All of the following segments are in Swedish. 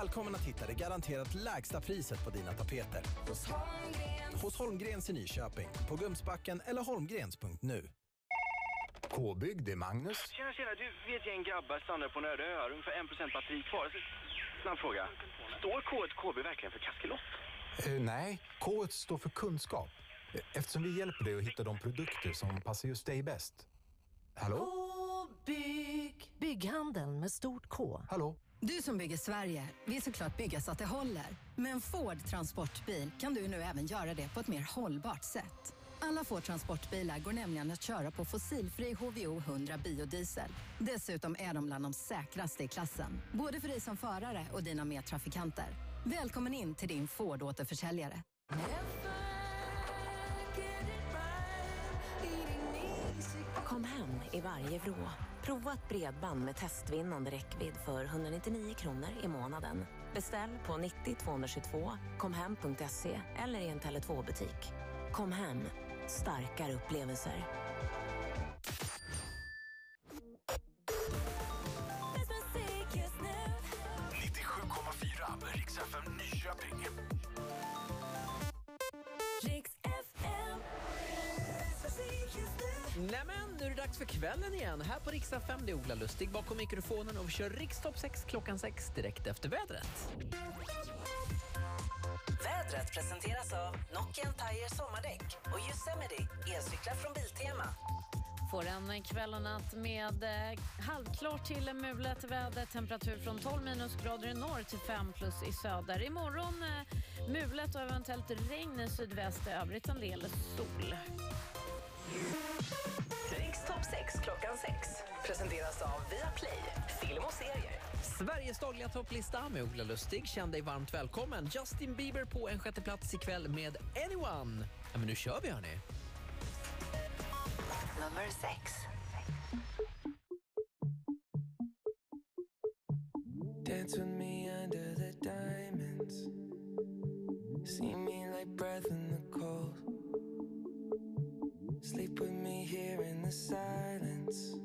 välkommen att hitta det garanterat lägsta priset på dina tapeter. Hos Holmgrens. Hos Holmgrens i Nyköping, på Gumsbacken eller holmgrens.nu. K-bygg, det är Magnus. Tjena, tjena. Du, vi är ett gäng grabbar strandar på en öde ö. har Ungefär 1% batteri kvar. Så, snabb fråga. Står K1 KB verkligen för kaskelott? Eh, nej, K står för kunskap. Eh, Eftersom vi hjälper dig att hitta de produkter som passar just dig bäst. Hallå? K-bygg. Bygghandeln med stort K. Hallå? Du som bygger Sverige vill såklart bygga så att det håller. Med en Ford transportbil kan du nu även göra det på ett mer hållbart sätt. Alla Ford transportbilar går nämligen att köra på fossilfri HVO 100 biodiesel. Dessutom är de bland de säkraste i klassen. Både för dig som förare och dina medtrafikanter. Välkommen in till din Ford återförsäljare. Kom hem i varje vrå. Prova ett bredband med testvinnande räckvidd för 199 kronor i månaden. Beställ på 90 222, komhem.se eller i en Tele2-butik. Kom hem, starkare upplevelser. Nyköping. Nämen, nu är det dags för kvällen igen. Här på Riksdag 5, det är Ola Lustig bakom mikrofonen och vi kör Rikstopp 6 klockan 6 direkt efter vädret. Vädret presenteras av Nokian Tire sommardäck och Yosemite elcyklar från Biltema. Får en kväll och natt med eh, halvklart till mulet väder. Temperatur från 12 minusgrader i norr till 5 plus i söder. Imorgon eh, mulet och eventuellt regn i sydväst. I övrigt en del sol. Rikstopp 6 klockan 6 presenteras av Viaplay, film och serier. Sveriges dagliga topplista med Ola Lustig. Känn dig varmt välkommen. Justin Bieber på en sjätte plats ikväll med Anyone. Ja, men nu kör vi hörni. Nummer 6. Silence.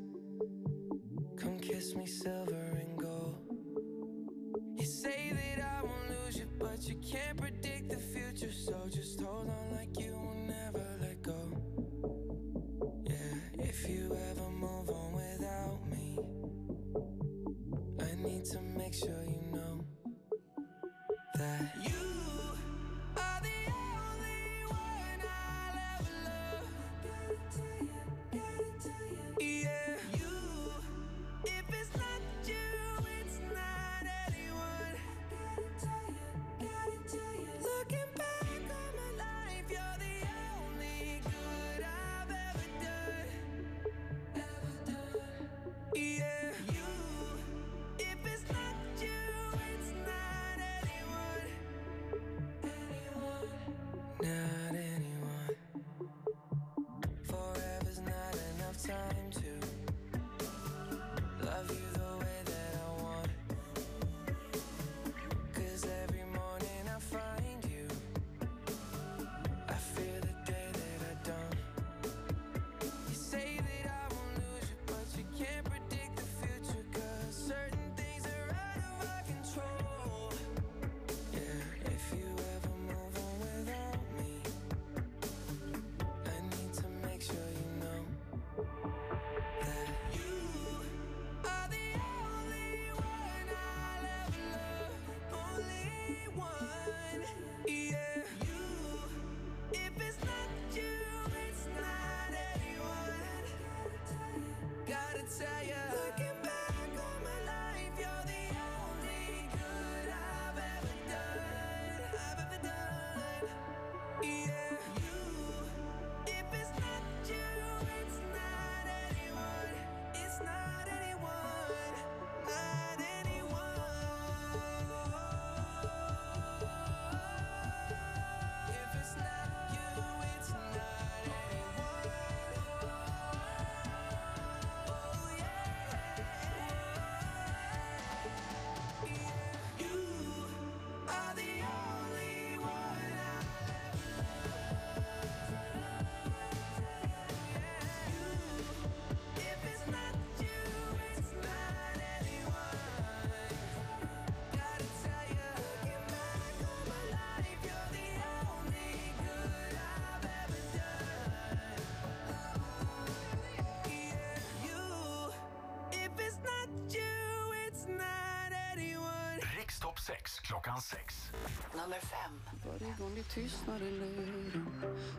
6 klockan 6. Nummer fem. Varje gång det tystnar i luren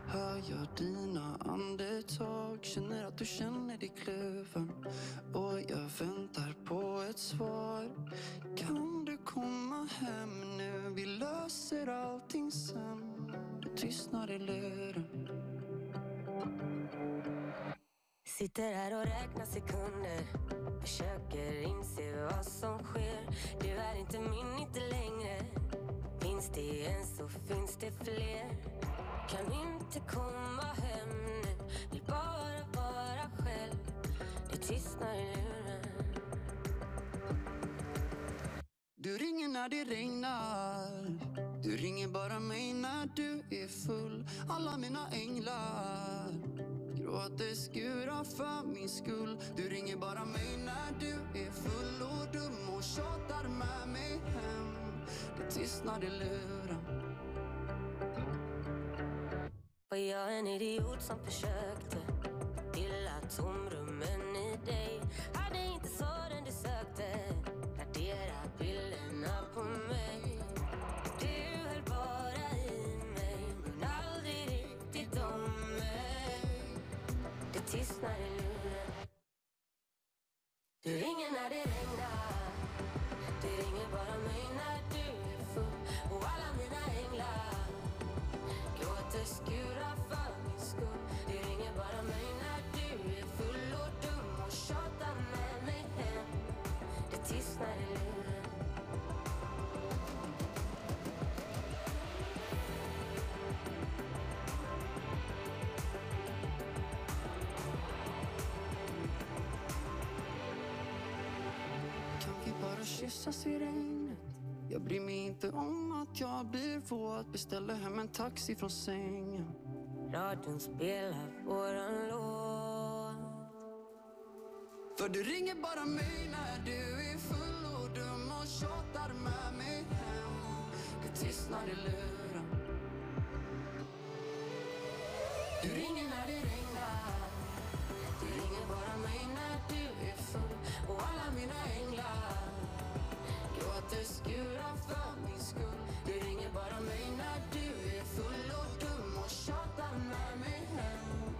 hör jag dina andetag Känner att du känner dig kluven Sitter här och räknar sekunder. Försöker inse vad som sker. Du är inte min, inte längre. Finns det en så finns det fler. Kan inte komma hem nu. Vill bara vara själv. Det tystnar i luren. Du ringer när det regnar. Du ringer bara mig när du är full. Alla mina änglar skurar för min skull. Du ringer bara mig när du är full och dum och tjatar med mig hem. Det tystnar i luren. Var jag en idiot som försökte? Fylla tomrummet? Det lurar Du ringer när det regnar. Du ringer bara mig när du är full. Och alla mina änglar Gråter skurar för min skull. Du ringer bara mig när du är full. Och dum och tjatar med mig hem. Det tystnar i luren kyssas i regnet? Jag bryr mig inte om att jag blir våt. Beställer hem en taxi från sängen. Radion spelar våran låt. För du ringer bara mig när du är full och dum och tjatar med mig hem. Du tystnar i luren. Du ringer när det regnar. Du ringer bara mig när du är full Och alla mina änglar. Gråter skurar för min skull. Du ringer bara mig när du är full och dum och tjatar med mig hem.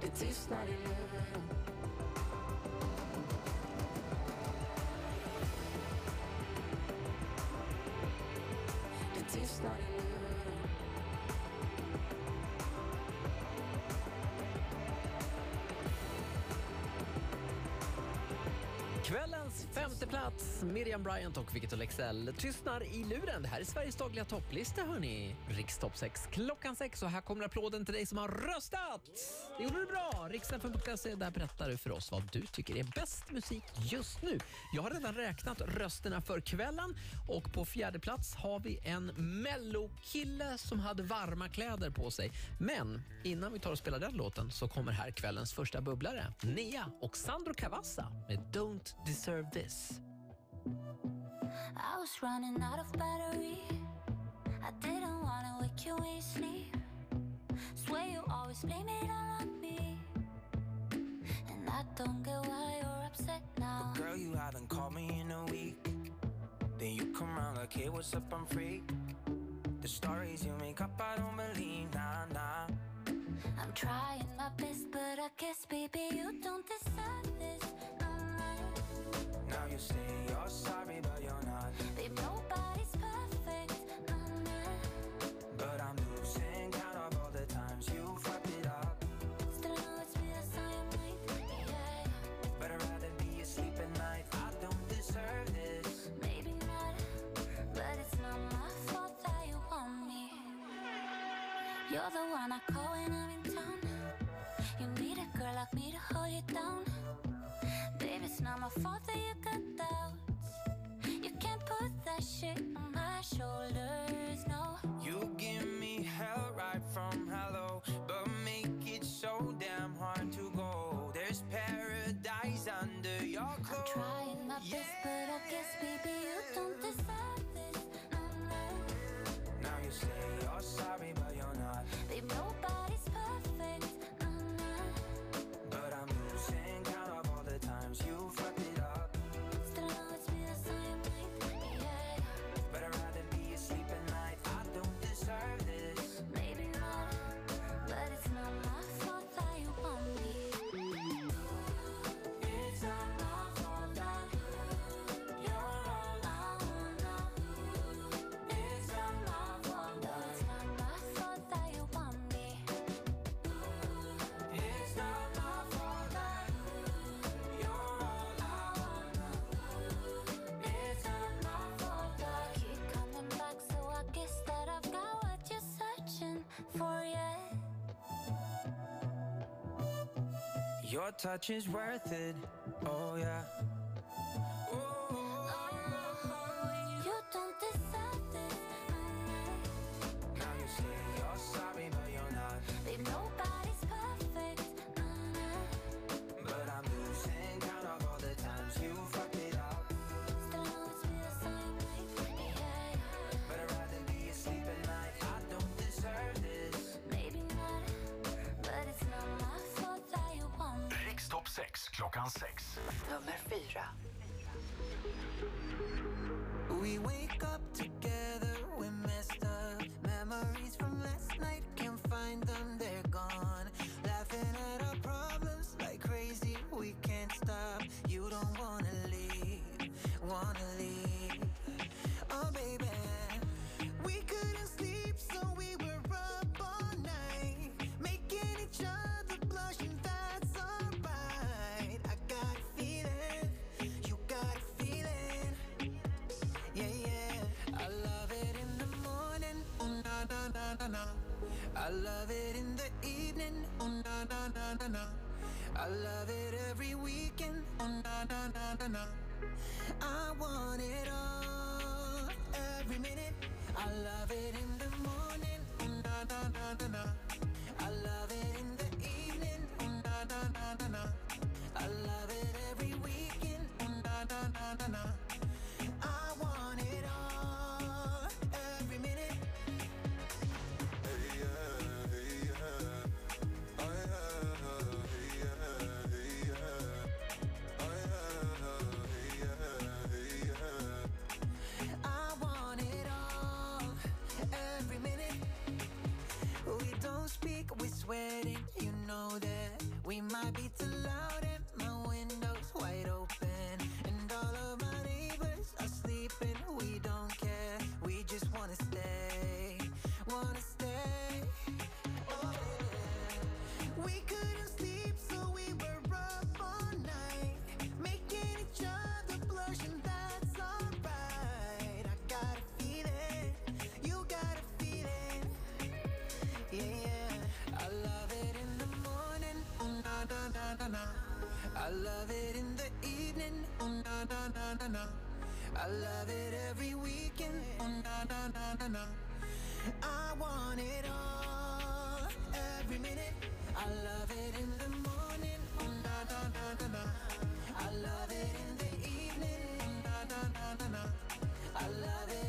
Det tystnar i luren. Det tystnar i luren. Kvällens femte plats, Miriam Bryant och Victor Lexell tystnar i luren. Det här är Sveriges dagliga topplista, hörni. Rikstopp 6 klockan 6 och här kommer applåden till dig som har röstat. Det gjorde du bra. Riksfn.se, där berättar du för oss vad du tycker är bäst musik just nu. Jag har redan räknat rösterna för kvällen och på fjärde plats har vi en mellokille som hade varma kläder på sig. Men innan vi tar och spelar den låten så kommer här kvällens första bubblare, Nea och Sandro Cavazza med Don't Deserve This. I was running out of battery. I didn't wanna wake you when you sleep. Swear you always blame it all on me. And I don't get why you're upset now. Girl, you haven't called me in a week. Then you come round like, hey, what's up? I'm free. The stories you make up, I don't believe, nah, nah. I'm trying my best, but I guess, baby, you don't deserve this. No, no. Now you say you're sorry, but you're not. Babe, nobody's perfect. But I'm losing count of all the times you fucked it up. Still, I know it's me that's on your mind. Yeah, But I'd rather be asleep at night. I don't deserve this. maybe not. But it's not my fault that you want me. You're the one I call when I'm in town. You need a girl like me to hold you down. Baby, it's not my fault that shit on my shoulders, no. You give me hell right from hello, but make it so damn hard to go. There's paradise under your clothes. I'm trying my best, but I guess, baby, you don't deserve Your touch is worth it. Oh yeah. Wanna leave. Oh, baby. We couldn't sleep, so we were up all night. Making each other blush, and that's alright. I got a feeling, you got a feeling. Yeah, yeah. I love it in the morning. Oh, na, na, na, na, na. I love it in the evening. Oh, na, na, na, na, na. I love it every weekend. Oh, na, na, na, na, na. I want it all. Every minute. I love it in the morning. Na, na, na, na, na. I love it We might be too I love it in the evening. Oh, na, na, na, na, na. I love it every weekend. Oh, na, na, na, na, na. I want it all, every minute. I love it in the morning. Oh, na, na, na, na, na. I love it in the evening. Oh, na, na, na, na, na. I love it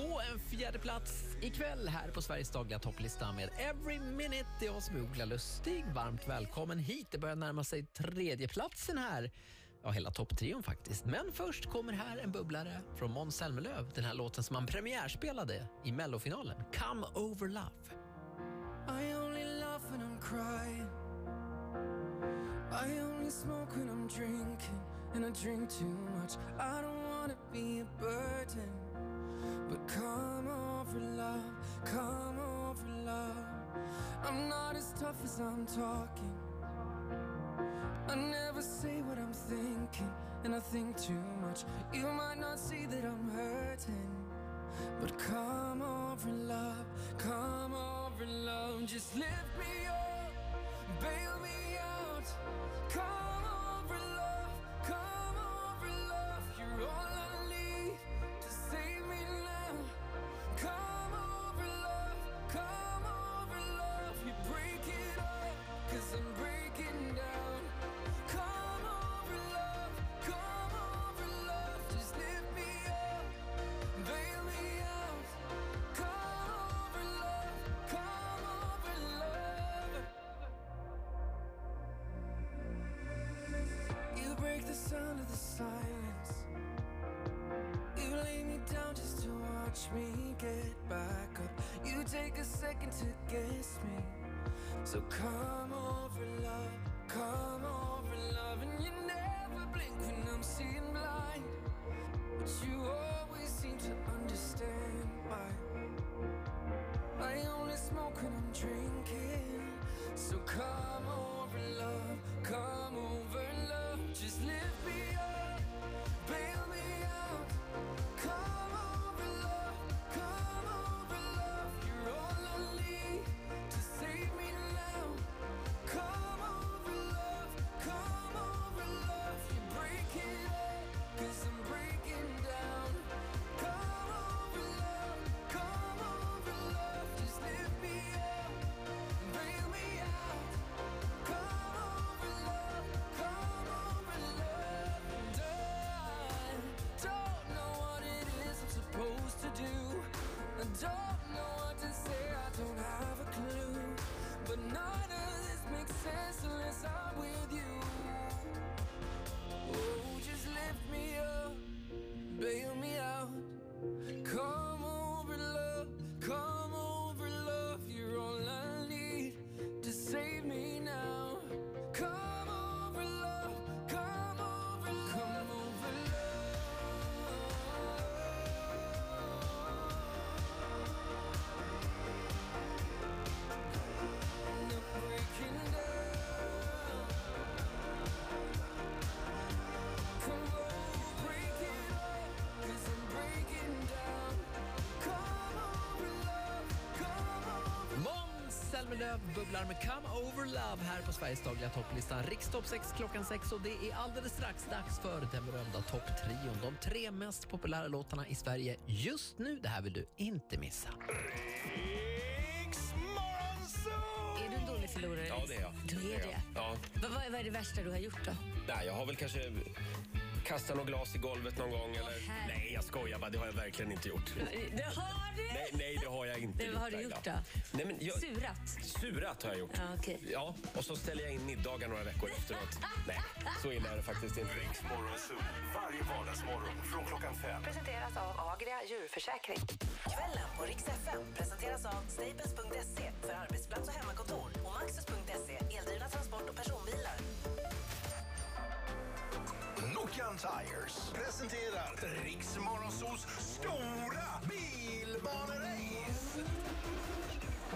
på en fjärde plats ikväll här på Sveriges dagliga topplista med Every Minute. Det är jag som är Ola Lustig. Varmt välkommen hit. Det börjar närma sig tredjeplatsen här. Ja, hela topptrion faktiskt. Men först kommer här en bubblare från Måns Zelmerlöw. Den här låten som han premiärspelade i mellofinalen. Come over love. I only laugh when I'm crying. I only smoke when I'm drinking, and I drink too much. I don't wanna be a burden, but come over, love, come over, love. I'm not as tough as I'm talking. I never say what I'm thinking, and I think too much. You might not see that I'm hurting. But come over, love, come over, love. Just lift me up, bail me out. Come me get back up. You take a second to guess me. So come I Måns Zelmerlöw bubblar med Come Over Love här på Sveriges dagliga topplista. Rikstopp 6 klockan 6 och det är alldeles strax dags för den berömda topptrion. De tre mest populära låtarna i Sverige just nu. Det här vill du inte missa. Är du en dålig förlorare? Ja, det är jag. Du är det? Ja. Vad, vad, vad är det värsta du har gjort då? Nej, jag har väl kanske kastat något glas i golvet någon gång. Eller... herre. Nej, jag skojar bara. Det har jag verkligen inte gjort. Det har du! Nej, nej det har jag inte Det, vad har du gjort då? Nej, men jag... Surat? Surat har jag gjort. Ja, okej. Ja, och så ställer jag in middagar några veckor efteråt. Nej, så illa är det faktiskt inte. Riksmorgonzoo, varje vardagsmorgon från klockan fem. Presenteras av Agria djurförsäkring. Kvällen på Rix FM presenteras av Staples.se för arbetsplats och hemmakontor och Maxus.se, eldrivna transport och personbilar. Nokian Tires presenterar Riksmorgonzoos stora bilbanerace.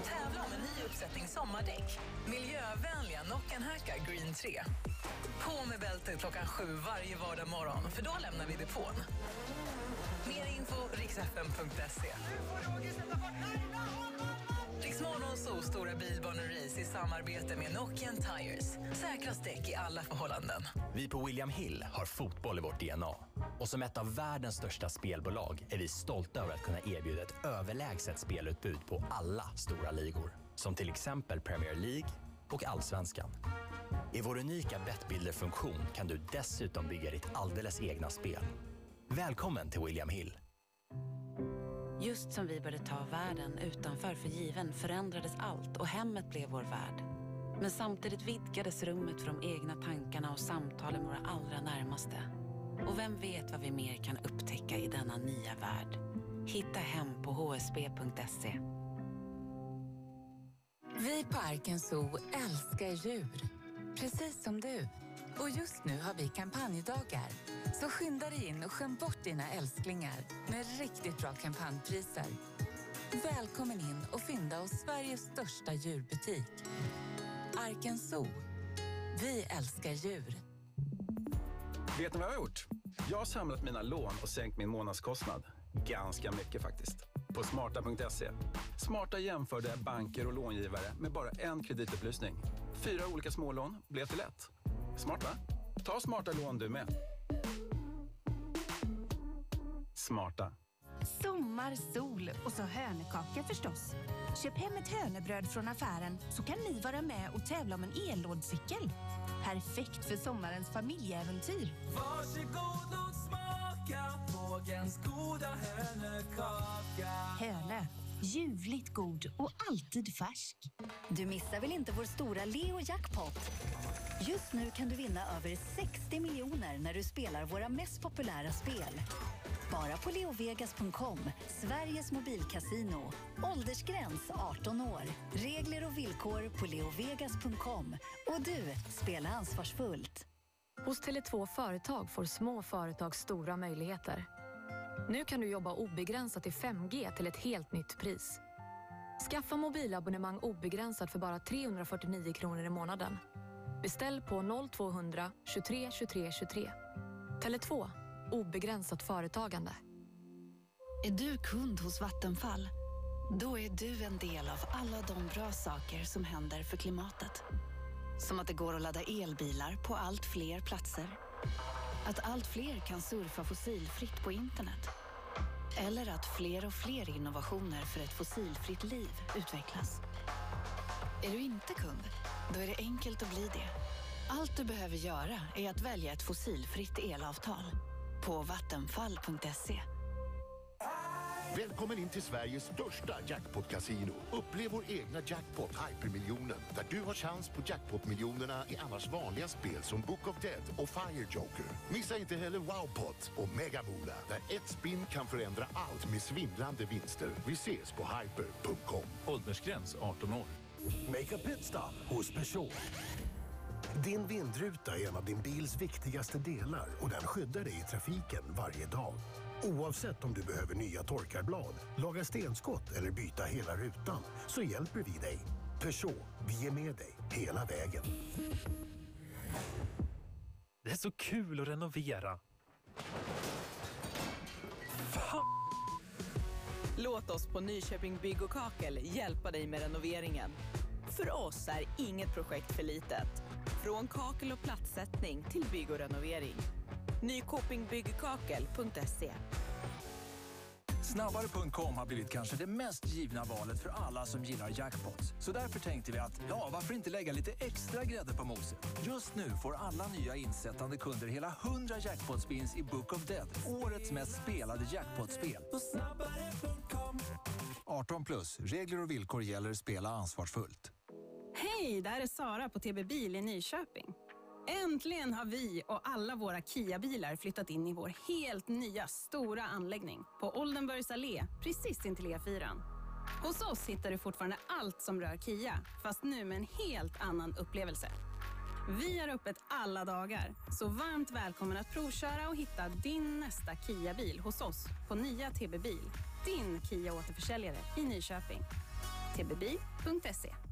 Tävla om en ny uppsättning sommardäck. Miljövänliga Nockenhacka Green 3. På med bältet klockan sju varje vardag morgon, för då lämnar vi depån. Mer info riksfm.se. Riksmorgonzoo stora bilbanerace i samarbete med Nokian Tires. Säkra däck i alla förhållanden. Vi på William Hill har fotboll i vårt DNA. Och som ett av världens största spelbolag är vi stolta över att kunna erbjuda ett överlägset spelutbud på alla stora ligor. Som till exempel Premier League och Allsvenskan. I vår unika Bettbuilder-funktion kan du dessutom bygga ditt alldeles egna spel. Välkommen till William Hill. Just som vi började ta världen utanför för given förändrades allt och hemmet blev vår värld. Men samtidigt vidgades rummet för de egna tankarna och samtalen med våra allra närmaste. Och vem vet vad vi mer kan upptäcka i denna nya värld? Hitta hem på hsb.se. Vi på Arken Zoo älskar djur, precis som du. Och just nu har vi kampanjdagar. Så skynda dig in och skäm bort dina älsklingar med riktigt bra kampanjpriser. Välkommen in och fynda hos Sveriges största djurbutik. Arken Zoo. Vi älskar djur. Vet ni vad jag har gjort? Jag har samlat mina lån och sänkt min månadskostnad. Ganska mycket faktiskt. På smarta.se. Smarta jämförde banker och långivare med bara en kreditupplysning. Fyra olika smålån blev till ett. Smart va? Ta smarta lån du med. Smarta. Sommar, sol och så hönökaka förstås. Köp hem ett hönöbröd från affären så kan ni vara med och tävla om en ellådcykel. Perfekt för sommarens familjeäventyr. Varsågod, låt smaka Pågens goda hönökaka. Hönö, ljuvligt god och alltid färsk. Du missar väl inte vår stora Leo Jackpot? Just nu kan du vinna över 60 miljoner när du spelar våra mest populära spel. Bara på leovegas.com, Sveriges mobilkasino. Åldersgräns 18 år. Regler och villkor på leovegas.com. Och du, spela ansvarsfullt. Hos Tele2 Företag får små företag stora möjligheter. Nu kan du jobba obegränsat i 5G till ett helt nytt pris. Skaffa mobilabonnemang obegränsat för bara 349 kronor i månaden. Beställ på 0200 23 23 23. Tele2. Obegränsat företagande. Är du kund hos Vattenfall? Då är du en del av alla de bra saker som händer för klimatet. Som att det går att ladda elbilar på allt fler platser. Att allt fler kan surfa fossilfritt på internet. Eller att fler och fler innovationer för ett fossilfritt liv utvecklas. Är du inte kund? Då är det enkelt att bli det. Allt du behöver göra är att välja ett fossilfritt elavtal. På vattenfall.se. Välkommen in till Sveriges största jackpot-casino. Upplev vår egna jackpot Hypermiljonen där du har chans på jackpot-miljonerna i annars vanliga spel som Book of Dead och Fire Joker. Missa inte heller Wowpot och Mega Moolah där ett spinn kan förändra allt med svindlande vinster. Vi ses på hyper.com. Åldersgräns 18 år. Make a pitstop hos Peugeot. Din vindruta är en av din bils viktigaste delar och den skyddar dig i trafiken varje dag. Oavsett om du behöver nya torkarblad, laga stenskott eller byta hela rutan så hjälper vi dig. Peugeot, vi är med dig hela vägen. Det är så kul att renovera. Låt oss på Nyköping Bygg och Kakel hjälpa dig med renoveringen. För oss är inget projekt för litet. Från kakel och plattsättning till bygg och renovering. Nykopingbyggkakel.se Snabbare.com har blivit kanske det mest givna valet för alla som gillar jackpots. Så därför tänkte vi att, ja, varför inte lägga lite extra grädde på moset? Just nu får alla nya insättande kunder hela 100 jackpot-spins i Book of Dead, årets mest spelade jackpot-spel. 18 plus, regler och villkor gäller, spela ansvarsfullt. Hej, där är Sara på TB Bil i Nyköping. Äntligen har vi och alla våra Kia-bilar flyttat in i vår helt nya stora anläggning på Oldenburgs allé, precis intill E4. Hos oss hittar du fortfarande allt som rör Kia, fast nu med en helt annan upplevelse. Vi har öppet alla dagar, så varmt välkommen att provköra och hitta din nästa Kia-bil hos oss på nya TB Bil, din Kia-återförsäljare i Nyköping. tbbil.se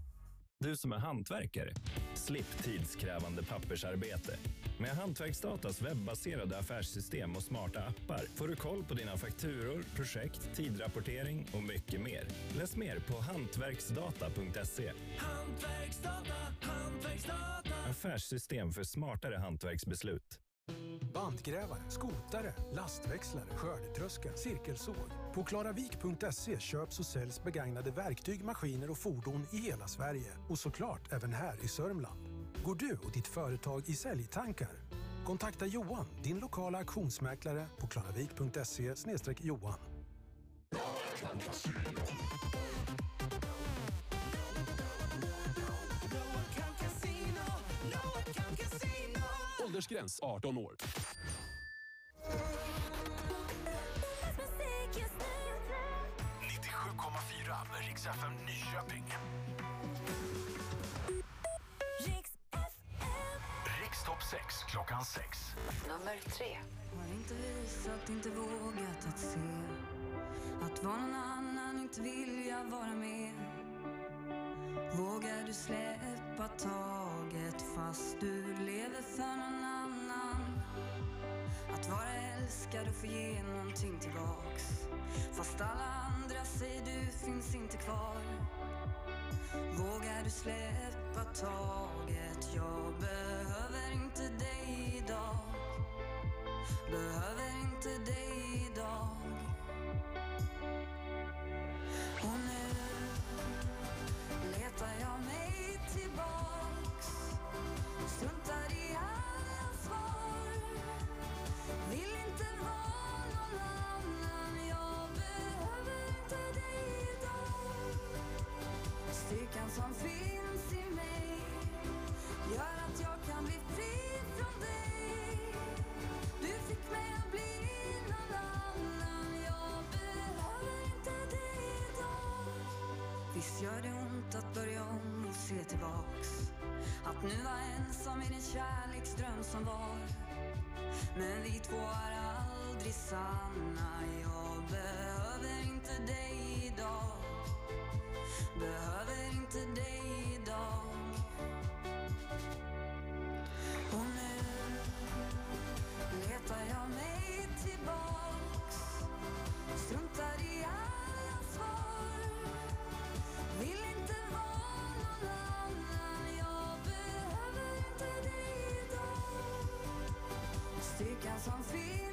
du som är hantverkare, slipp tidskrävande pappersarbete. Med Hantverksdatas webbaserade affärssystem och smarta appar får du koll på dina fakturor, projekt, tidrapportering och mycket mer. Läs mer på hantverksdata.se. Hantverksdata, hantverksdata. Affärssystem för smartare hantverksbeslut. Bandgrävare, skotare, lastväxlare, skördetröskor, cirkelsåg. På klaravik.se köps och säljs begagnade verktyg, maskiner och fordon i hela Sverige. Och såklart även här i Sörmland. Går du och ditt företag i säljtankar? Kontakta Johan, din lokala auktionsmäklare på klaravik.se johan. Åldersgräns 18 år. Rix FM Nyköping. Topp 6 klockan 6. Nummer tre. Har inte visat, inte vågat att se Att vara någon annan, inte vilja vara med Vågar du släppa taget fast du lever för någon annan Att vara älskar och får ge någonting tillbaks. Fast alla andra säger du finns inte kvar. Vågar du släppa taget? Jag behöver inte dig idag. Behöver inte dig idag. Styrkan som finns i mig gör att jag kan bli fri från dig. Du fick mig att bli någon annan. Jag behöver inte dig idag. Visst gör det ont att börja om och se tillbaks. Att nu vara ensam i den kärleksdröm som var. Men vi två är aldrig sanna. Jag behöver inte dig idag. Behöver inte dig idag. Och nu letar jag mig tillbaks. Struntar i alla svar. Vill inte vara någon annan. Jag behöver inte dig idag. Styrkan som finns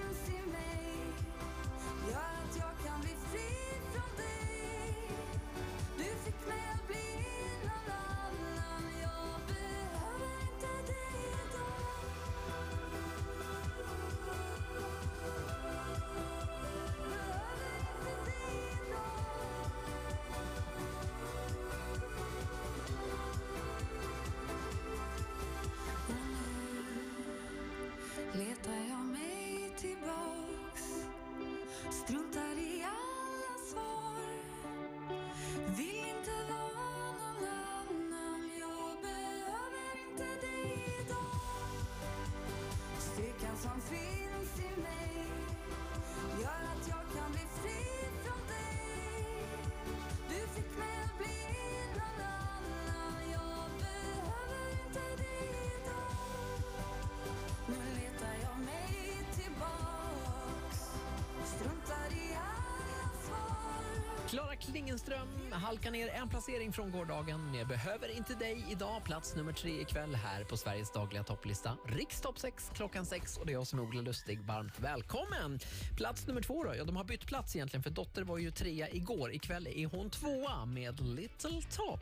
Klara Klingenström halkar ner en placering från gårdagen. Jag behöver inte dig idag. Plats nummer tre ikväll här på Sveriges dagliga topplista. Rikstopp 6 klockan 6 och det är jag som är Ola Lustig. Varmt välkommen! Plats nummer två då? Ja, de har bytt plats egentligen för Dotter var ju trea igår. Ikväll är hon tvåa med Little Tot.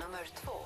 Nummer två.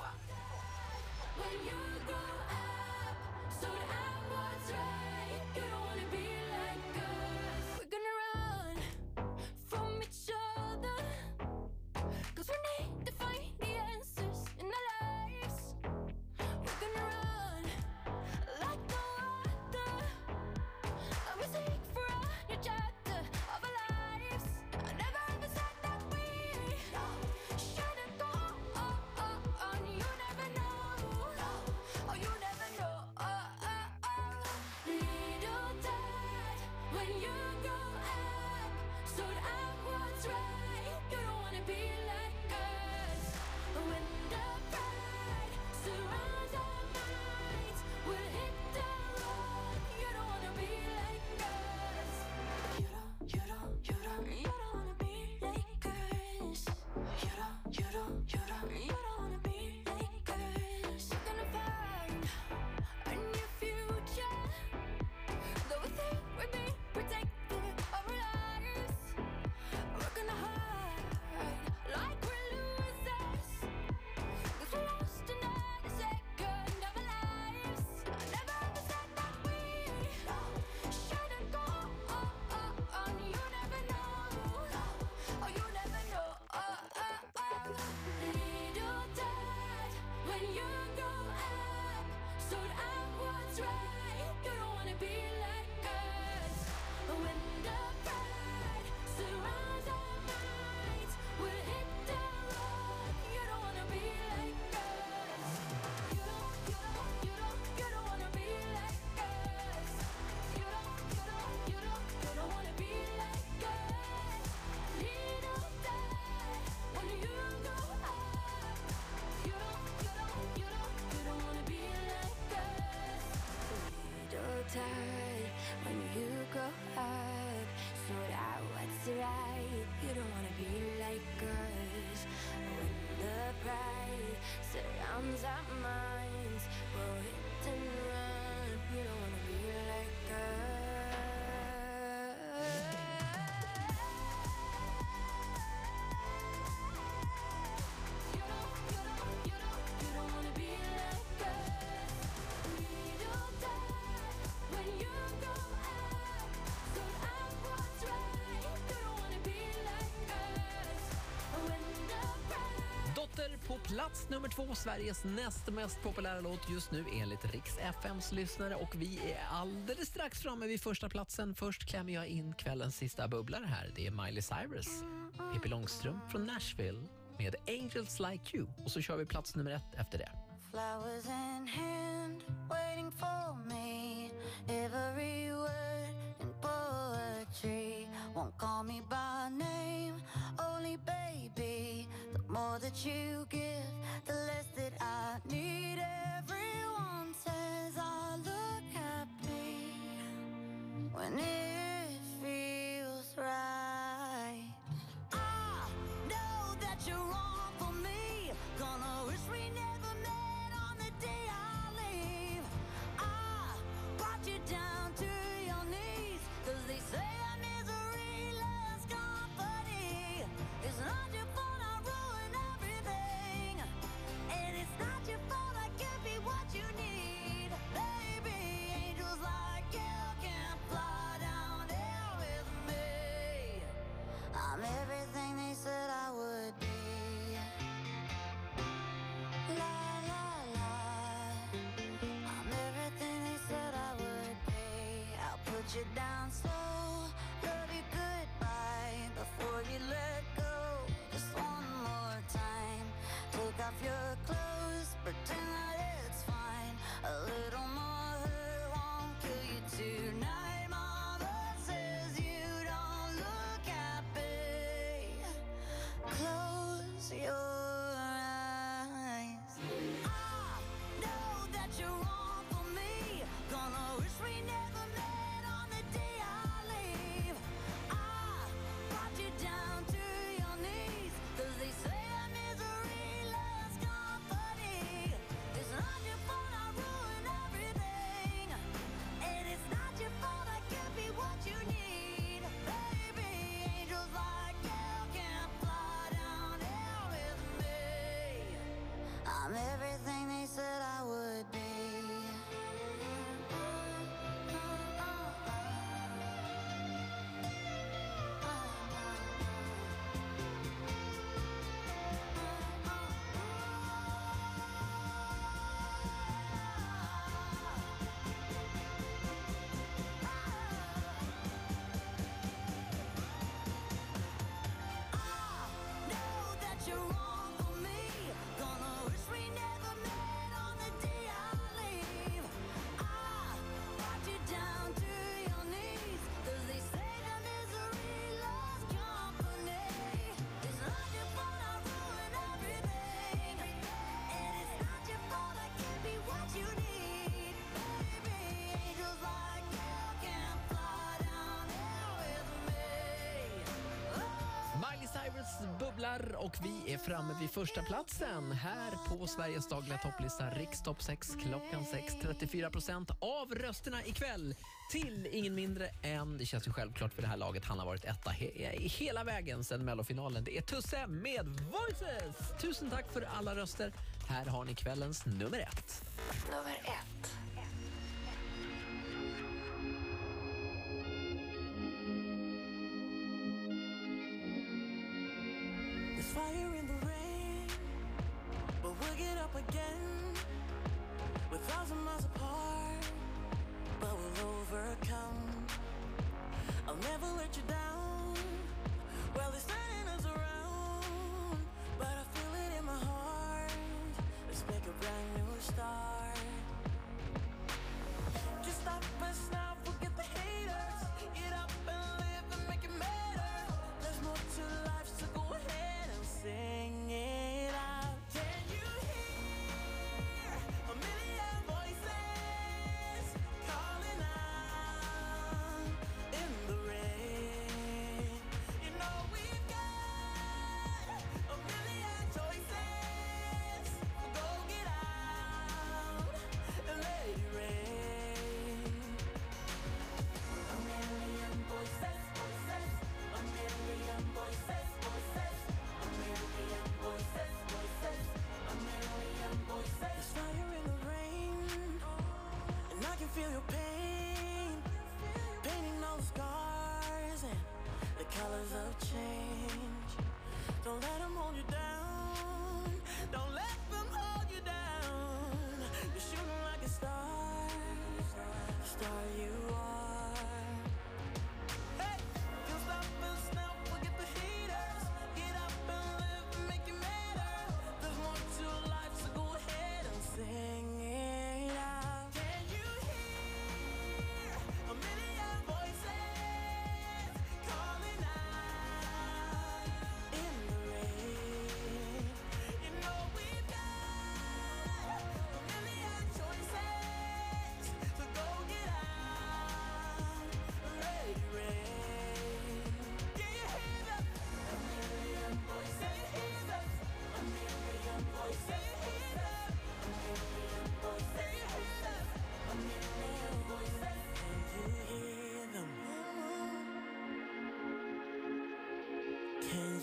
dreams I'm Plats nummer två, Sveriges näst mest populära låt just nu enligt Riks FMs lyssnare. Och vi är alldeles strax framme vid första platsen. Först klämmer jag in kvällens sista bubblare här. Det är Miley Cyrus, Pippi Långstrump från Nashville med Angels Like You. Och så kör vi plats nummer ett efter det. Flowers in hand, waiting for me Every word in poetry Won't call me by name More that you give, the less that I need. Everyone says I look happy when it bubblar och vi är framme vid första platsen här på Sveriges dagliga topplista Rikstopp 6 klockan 6. 34 procent av rösterna ikväll till ingen mindre än, det känns ju självklart för det här laget, han har varit etta he hela vägen sedan mellofinalen. Det är Tusse med Voices! Tusen tack för alla röster. Här har ni kvällens nummer ett. Nummer ett. fire in the rain, but we'll get up again. We're thousand miles apart, but we'll overcome. I'll never let you down. Well, it's turning us around, but I feel it in my heart. Let's make a brand new start. Just stop us now, forget the haters. Get up and live and make it matter sing let them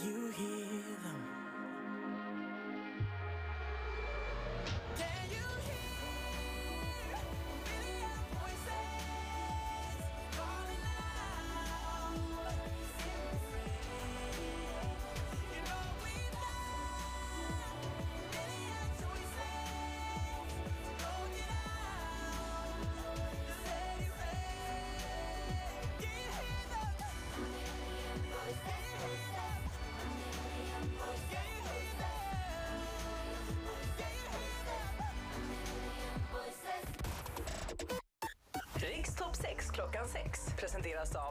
you hear 6 klockan